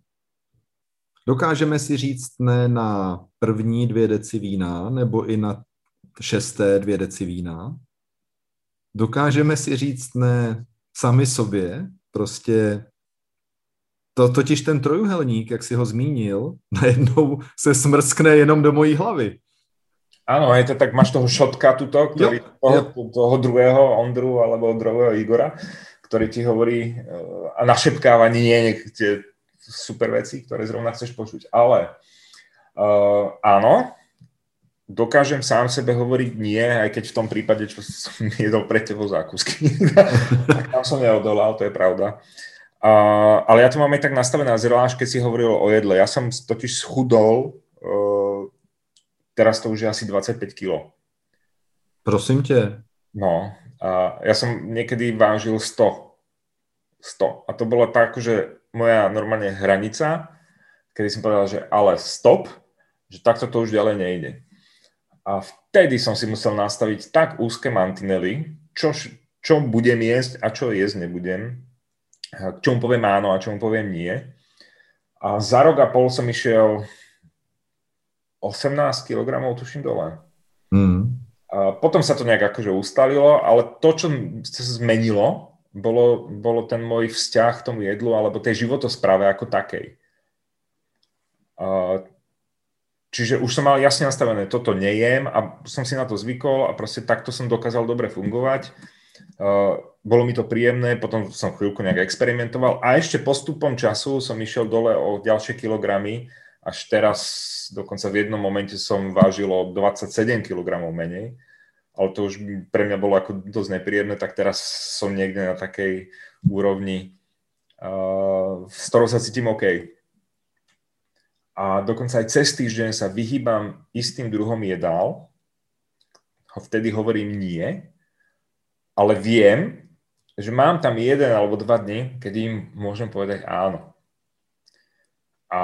Dokážeme si říct ne na první dvě deci vína, nebo i na šesté dvě deci vína. Dokážeme si říct ne sami sobě, prostě to totiž ten trojuhelník, jak si ho zmínil, najednou se smrskne jenom do mojí hlavy. Áno, je to tak, máš toho šotka tuto, ktorý, jo, toho, jo. toho druhého Ondru alebo druhého Igora, ktorý ti hovorí uh, a našepkáva nie tie super veci, ktoré zrovna chceš počuť. Ale uh, áno, dokážem sám sebe hovoriť nie, aj keď v tom prípade, čo som jedol pre tebou zákusky, tak tam som neodolal, to je pravda. Uh, ale ja to mám aj tak nastavené, zvlášť keď si hovoril o jedle. Ja som totiž schudol, uh, teraz to už je asi 25 kg. Prosím tě. No, a ja som niekedy vážil 100. 100. A to bola tak, že moja normálne hranica, kedy som povedal, že ale stop, že takto to už ďalej nejde. A vtedy som si musel nastaviť tak úzke mantinely, čo, čo budem jesť a čo jesť nebudem, k čomu poviem áno a čomu poviem nie. A za rok a pol som išiel 18 kg, tuším, dole. Mm. A potom sa to nejak akože ustalilo, ale to, čo sa zmenilo, bolo, bolo ten môj vzťah k tomu jedlu alebo tej životospráve ako takej. A Čiže už som mal jasne nastavené, toto nejem a som si na to zvykol a proste takto som dokázal dobre fungovať. Uh, bolo mi to príjemné, potom som chvíľku nejak experimentoval a ešte postupom času som išiel dole o ďalšie kilogramy, až teraz dokonca v jednom momente som vážil o 27 kg menej, ale to už pre mňa bolo ako dosť nepríjemné, tak teraz som niekde na takej úrovni, uh, s ktorou sa cítim OK. A dokonca aj cez týždeň sa vyhýbam istým druhom jedál, vtedy hovorím nie, ale viem, že mám tam jeden alebo dva dny, kedy im môžem povedať áno. A,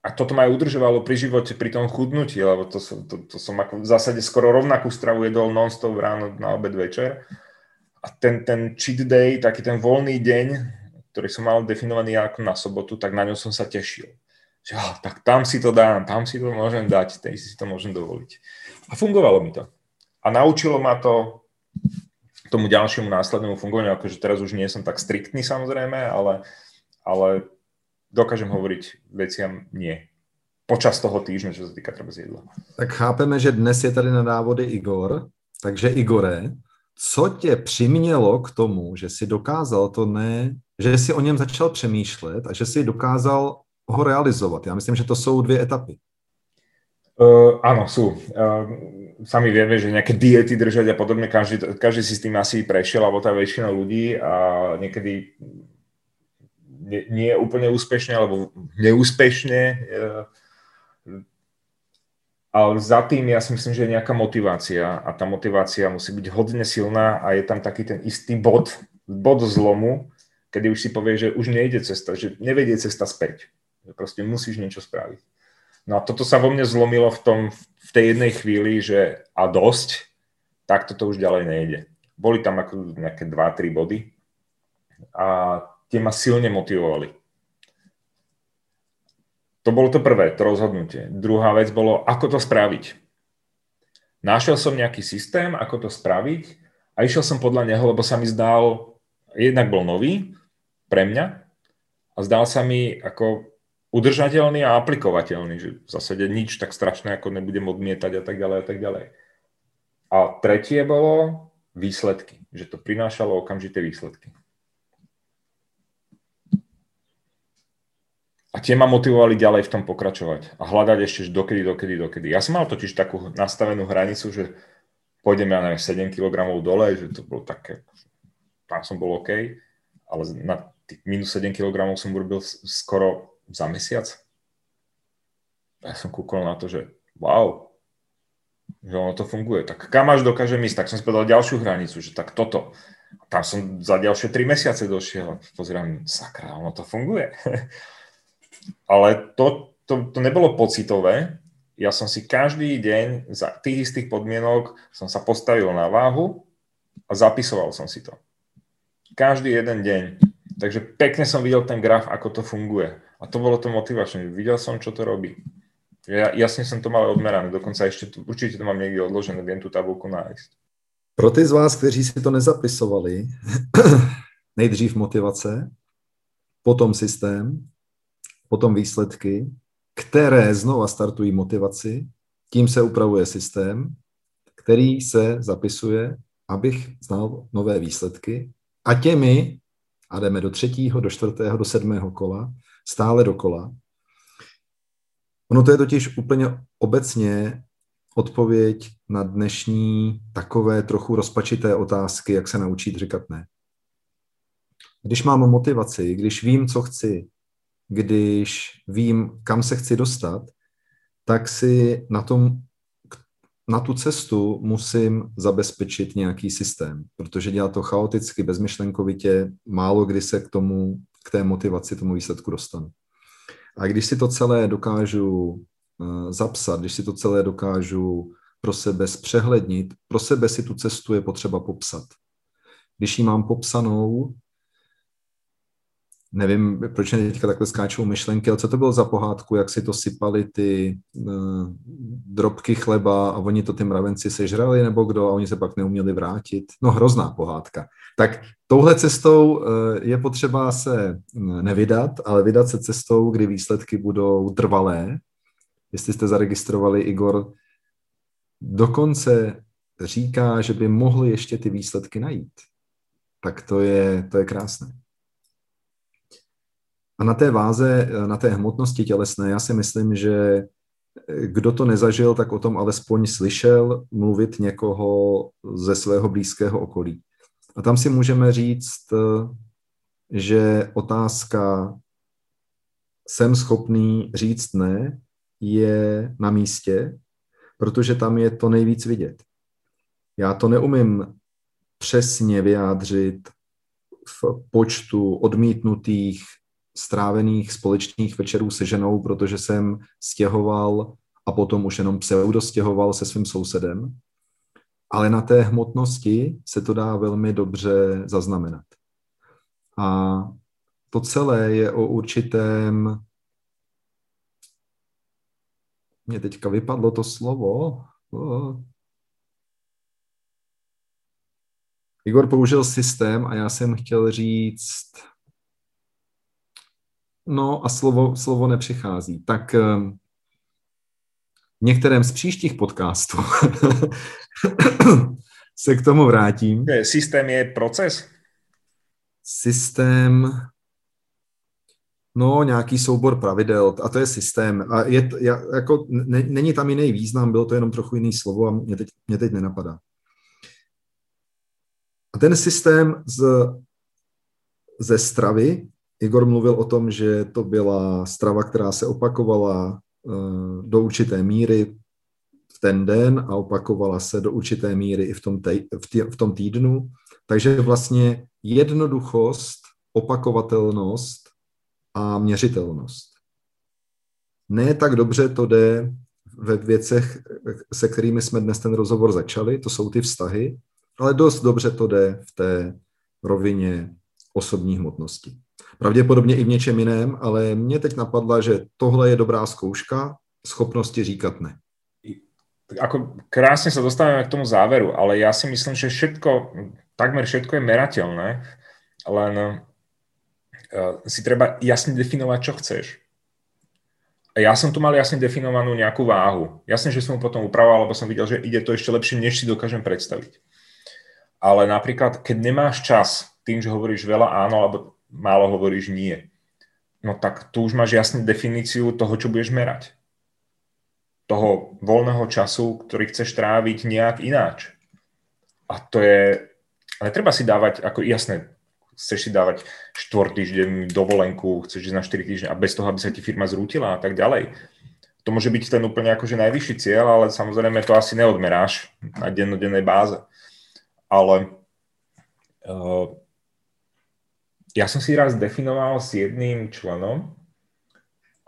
a toto ma aj udržovalo pri živote, pri tom chudnutí, lebo to, to, to som ako v zásade skoro rovnakú stravu jedol non-stop ráno na obed večer. A ten, ten cheat day, taký ten voľný deň, ktorý som mal definovaný ako na sobotu, tak na ňo som sa tešil že oh, tak tam si to dám, tam si to môžem dať, tej si to môžem dovoliť. A fungovalo mi to. A naučilo ma to tomu ďalšiemu následnému fungovaniu, akože teraz už nie som tak striktný samozrejme, ale, ale dokážem hovoriť veciam nie. Počas toho týždňa, čo sa týka treba jedla. Tak chápeme, že dnes je tady na návody Igor, takže Igore, co tě přimělo k tomu, že si dokázal to ne, že si o něm začal přemýšlet a že si dokázal ho realizovat. Já myslím, že to jsou dvě etapy. Uh, áno, sú. Uh, sami vieme, že nejaké diety držať a podobne, každý, každý si s tým asi prešiel, alebo tá väčšina ľudí a niekedy nie, nie úplne úspešne, alebo neúspešne. Uh, ale za tým ja si myslím, že je nejaká motivácia a tá motivácia musí byť hodne silná a je tam taký ten istý bod, bod zlomu, kedy už si povie, že už nejde cesta, že nevedie cesta späť že proste musíš niečo spraviť. No a toto sa vo mne zlomilo v, tom, v tej jednej chvíli, že a dosť, tak toto už ďalej nejde. Boli tam ako nejaké 2-3 body a tie ma silne motivovali. To bolo to prvé, to rozhodnutie. Druhá vec bolo, ako to spraviť. Našiel som nejaký systém, ako to spraviť a išiel som podľa neho, lebo sa mi zdal, jednak bol nový pre mňa a zdal sa mi ako udržateľný a aplikovateľný, že v zásade nič tak strašné, ako nebudem odmietať a tak ďalej a tak ďalej. A tretie bolo výsledky, že to prinášalo okamžité výsledky. A tie ma motivovali ďalej v tom pokračovať a hľadať ešte dokedy, dokedy, dokedy. Ja som mal totiž takú nastavenú hranicu, že pôjdem ja neviem 7 kg dole, že to bolo také, tam som bol OK, ale na minus 7 kg som urobil skoro za mesiac. Ja som kúkol na to, že wow, že ono to funguje. Tak kam až dokážem ísť? Tak som si povedal ďalšiu hranicu, že tak toto. Tam som za ďalšie tri mesiace došiel. Pozerám, sakra, ono to funguje. Ale to, to, to nebolo pocitové. Ja som si každý deň za tých istých podmienok som sa postavil na váhu a zapisoval som si to. Každý jeden deň. Takže pekne som videl ten graf, ako to funguje. A to bolo to motivačné. Videl som, čo to robí. Ja, jasne som to mal odmerané, dokonca ešte tu, určite to mám niekde odložené, viem tú tabulku nájsť. Pro ty z vás, kteří si to nezapisovali, nejdřív motivace, potom systém, potom výsledky, které znova startují motivaci, tím se upravuje systém, který se zapisuje, abych znal nové výsledky a těmi, a jdeme do třetího, do čtvrtého, do sedmého kola, stále dokola. Ono to je totiž úplně obecně odpověď na dnešní takové trochu rozpačité otázky, jak se naučit říkat ne. Když mám motivaci, když vím, co chci, když vím, kam se chci dostat, tak si na tom, na tu cestu musím zabezpečit nějaký systém, protože dělat to chaoticky, bezmyšlenkovitě, málo kdy se k tomu, k té motivaci, tomu výsledku dostanu. A když si to celé dokážu uh, zapsat, když si to celé dokážu pro sebe zpřehlednit, pro sebe si tu cestu je potřeba popsat. Když ji mám popsanou, nevím, proč mě teďka takhle skáčou myšlenky, ale co to bylo za pohádku, jak si to sypali ty uh, drobky chleba a oni to ty mravenci sežrali, nebo kdo, a oni se pak neuměli vrátit. No hrozná pohádka. Tak touhle cestou uh, je potřeba se nevydat, ale vydat se cestou, kdy výsledky budou trvalé. Jestli jste zaregistrovali, Igor dokonce říká, že by mohli ještě ty výsledky najít. Tak to je, to je krásné. A na té váze, na té hmotnosti tělesné, já si myslím, že kdo to nezažil, tak o tom alespoň slyšel mluvit někoho ze svého blízkého okolí. A tam si můžeme říct, že otázka jsem schopný říct ne je na místě, protože tam je to nejvíc vidět. Já to neumím přesně vyjádřit v počtu odmítnutých strávených společných večerů se ženou, protože jsem stěhoval a potom už jenom pseudo stěhoval se svým sousedem. Ale na té hmotnosti se to dá velmi dobře zaznamenat. A to celé je o určitém mě teďka vypadlo to slovo. Oh. Igor použil systém a já jsem chtěl říct, no a slovo, slovo nepřichází. Tak um, v některém z příštích podcastů se k tomu vrátím. Systém je proces? Systém, No, nějaký soubor pravidel a to je systém. A je, jako, ne, není tam jiný význam, bylo to jenom trochu jiný slovo a mě teď, mě teď nenapadá. A ten systém z, ze stravy, Igor mluvil o tom, že to byla strava, která se opakovala uh, do určité míry v ten den a opakovala se do určité míry i v tom, tej, v, tý, v tom týdnu. Takže vlastně jednoduchost, opakovatelnost a měřitelnost. Ne tak dobře to jde ve věcech, se kterými jsme dnes ten rozhovor začali, to jsou ty vztahy, ale dost dobře to jde v té rovině osobní hmotnosti. Pravděpodobně i v něčem jiném, ale mě teď napadla, že tohle je dobrá zkouška schopnosti říkat ne. Ako krásne sa dostávame k tomu záveru, ale ja si myslím, že všetko, takmer všetko je merateľné, len uh, si treba jasne definovať, čo chceš. A ja som tu mal jasne definovanú nejakú váhu. Jasne, že som mu potom upravoval, lebo som videl, že ide to ešte lepšie, než si dokážem predstaviť. Ale napríklad, keď nemáš čas tým, že hovoríš veľa áno, alebo málo hovoríš nie, no tak tu už máš jasnú definíciu toho, čo budeš merať. Toho voľného času, ktorý chceš tráviť nejak ináč. A to je... Ale treba si dávať, ako jasné, chceš si dávať štvor týždeň dovolenku, chceš ísť na 4 týždne a bez toho, aby sa ti firma zrútila a tak ďalej. To môže byť ten úplne akože najvyšší cieľ, ale samozrejme to asi neodmeráš na dennodennej báze. Ale uh, ja som si raz definoval s jedným členom,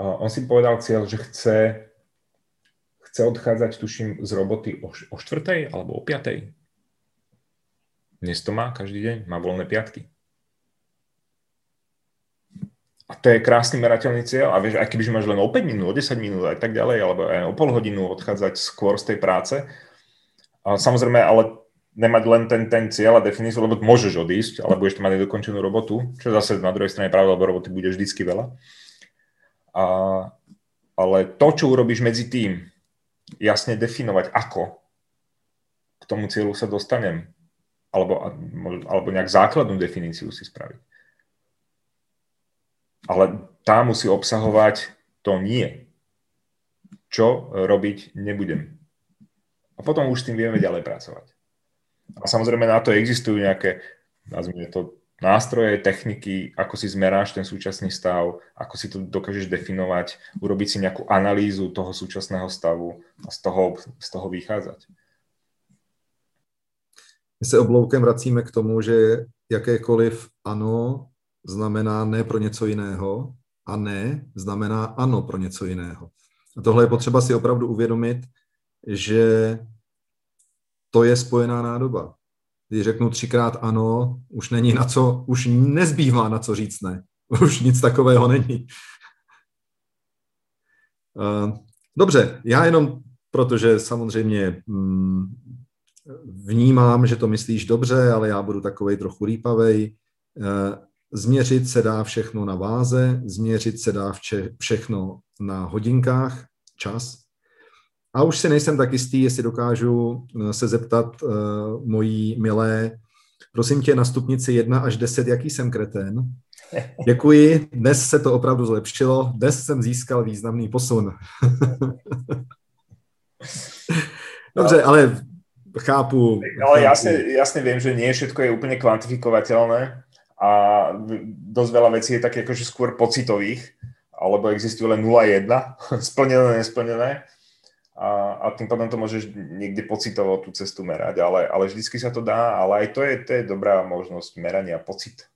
on si povedal cieľ, že chce, chce odchádzať, tuším, z roboty o, o 4. alebo o 5. Dnes to má každý deň, má voľné piatky. A to je krásny merateľný cieľ. A vieš, aj keby máš len o 5 minút, o 10 minút a tak ďalej, alebo aj o pol hodinu odchádzať skôr z tej práce. A samozrejme, ale nemať len ten, ten cieľ a definíciu, lebo môžeš odísť, ale budeš mať nedokončenú robotu, čo zase na druhej strane pravda, lebo roboty bude vždycky veľa. A, ale to, čo urobíš medzi tým, jasne definovať, ako k tomu cieľu sa dostanem, alebo, alebo nejak základnú definíciu si spraviť ale tá musí obsahovať to nie. Čo robiť nebudem. A potom už s tým vieme ďalej pracovať. A samozrejme na to existujú nejaké, nazvime to nástroje, techniky, ako si zmeráš ten súčasný stav, ako si to dokážeš definovať, urobiť si nejakú analýzu toho súčasného stavu a z toho, z toho vychádzať. My se obloukem vracíme k tomu, že jakékoliv ano znamená ne pro něco jiného a ne znamená ano pro něco jiného. A tohle je potřeba si opravdu uvědomit, že to je spojená nádoba. Když řeknu třikrát ano, už není na co, už nezbývá na co říct ne. Už nic takového není. Eh, dobře, já jenom, protože samozřejmě mm, vnímám, že to myslíš dobře, ale já budu takovej trochu rýpavej. Eh, změřit se dá všechno na váze, změřit se dá vše, všechno na hodinkách, čas. A už si nejsem tak jistý, jestli dokážu eh, se zeptat uh, mojí milé, prosím tě, na stupnici 1 až 10, jaký jsem kretén? Děkuji, dnes se to opravdu zlepšilo, dnes jsem získal významný posun. Dobře, ale chápu. Ale chápu. jasne, jasne viem, že nie všetko je úplne kvantifikovateľné a dosť veľa vecí je tak akože skôr pocitových, alebo existujú len 0 a 1, splnené, nesplnené. A, a tým pádom to môžeš niekde pocitovo tú cestu merať, ale, ale vždycky sa to dá, ale aj to je, to je dobrá možnosť merania pocit.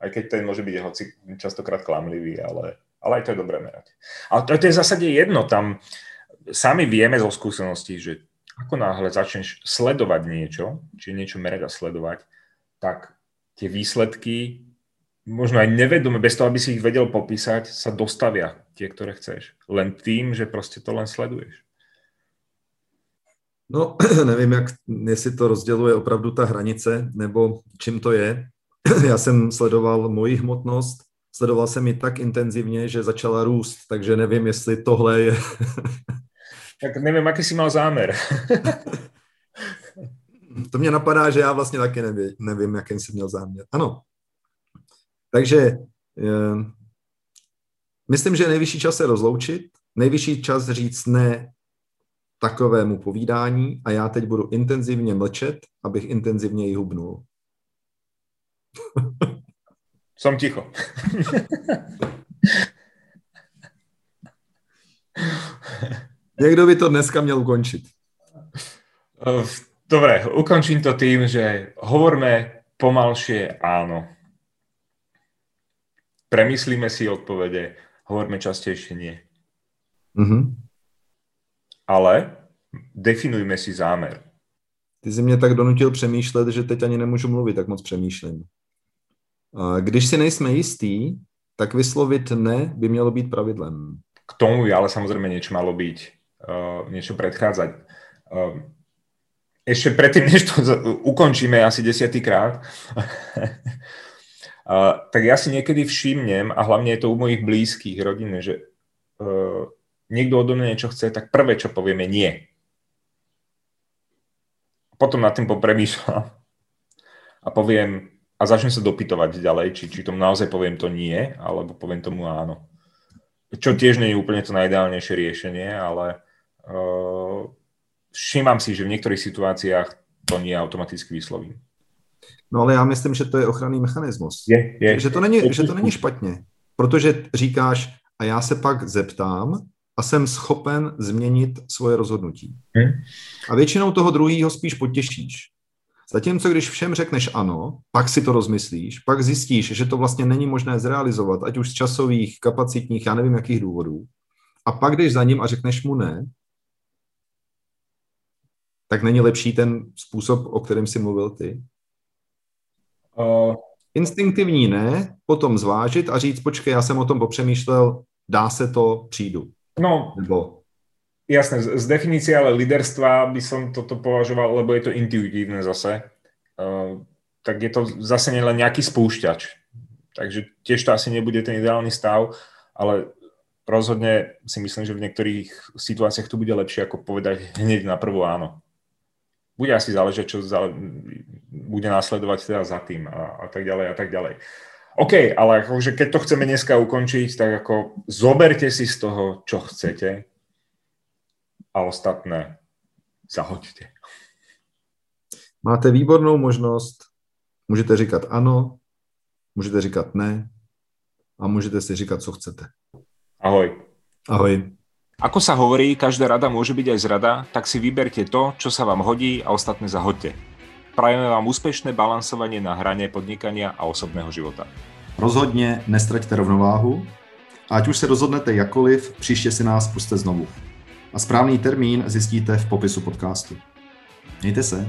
Aj keď ten môže byť hoci častokrát klamlivý, ale, ale aj to je dobré merať. Ale to, to je v zásade jedno, tam sami vieme zo skúseností, že ako náhle začneš sledovať niečo, či niečo merať a sledovať, tak tie výsledky, možno aj nevedome, bez toho, aby si ich vedel popísať, sa dostavia tie, ktoré chceš. Len tým, že prostě to len sleduješ. No, nevím, jak, jestli to rozděluje opravdu ta hranice, nebo čím to je. Já jsem sledoval moji hmotnost, sledoval jsem ji tak intenzivně, že začala růst, takže nevím, jestli tohle je tak nevím, jaký jsi mal záměr. to mě napadá, že já vlastně taky nevím, nevím jaký jsem měl záměr. Ano. Takže eh, myslím, že je nejvyšší čas se rozloučit, nejvyšší čas říct ne takovému povídání a já teď budu intenzivně mlčet, abych intenzivně ji hubnul. Jsem ticho. Někdo by to dneska měl ukončit. Dobre, ukončím to tým, že hovorme pomalšie áno. Premyslíme si odpovede, hovorme častejšie nie. Mm-hmm. Ale definujme si zámer. Ty jsi mě tak donutil přemýšlet, že teď ani nemůžu mluvit, tak moc přemýšlím. Když si nejsme jistý, tak vyslovit ne by mělo být pravidlem. K tomu by ale samozrejme niečo malo byť uh, niečo predchádzať. Uh, ešte predtým, než to ukončíme asi desiatýkrát, uh, tak ja si niekedy všimnem, a hlavne je to u mojich blízkych rodín, že uh, niekto odo mňa niečo chce, tak prvé, čo povieme, nie. Potom nad tým popremýšľam a poviem, a začnem sa dopytovať ďalej, či, či tomu naozaj poviem to nie, alebo poviem tomu áno. Čo tiež nie je úplne to najideálnejšie riešenie, ale Uh, všímám si, že v některých situacích to nie automaticky vyslovím. No ale já myslím, že to je ochranný mechanismus. Je, je. Že, to není, že to není špatně, protože říkáš, a já se pak zeptám a jsem schopen změnit svoje rozhodnutí. A většinou toho druhého spíš potěšíš. Zatímco když všem řekneš ano, pak si to rozmyslíš, pak zjistíš, že to vlastně není možné zrealizovat, ať už z časových, kapacitních, já nevím jakých důvodů. A pak jdeš za ním a řekneš mu ne, tak není lepší ten způsob, o kterém si mluvil ty? Uh, Instinktivní ne, potom zvážit a říct, počkej, já jsem o tom popřemýšlel, dá se to, přijdu. No, Nebo... jasné, z, z definície ale liderstva by som toto považoval, lebo je to intuitívne zase, uh, tak je to zase len nejaký spúšťač. Takže tiež to asi nebude ten ideálny stav, ale rozhodne si myslím, že v niektorých situáciách to bude lepšie, ako povedať hneď na prvú áno bude asi záležať, čo za, bude následovať teda za tým a, a tak ďalej a tak ďalej. OK, ale akože keď to chceme dneska ukončiť, tak ako zoberte si z toho, čo chcete a ostatné zahoďte. Máte výbornou možnost, můžete říkat ano, můžete říkat ne a můžete si říkat, co chcete. Ahoj. Ahoj. Ako sa hovorí, každá rada môže byť aj zrada, tak si vyberte to, čo sa vám hodí a ostatné zahoďte. Prajeme vám úspešné balansovanie na hrane podnikania a osobného života. Rozhodně nestraťte rovnováhu a ať už se rozhodnete jakoliv, příště si nás puste znovu. A správný termín zjistíte v popisu podcastu. Mějte se.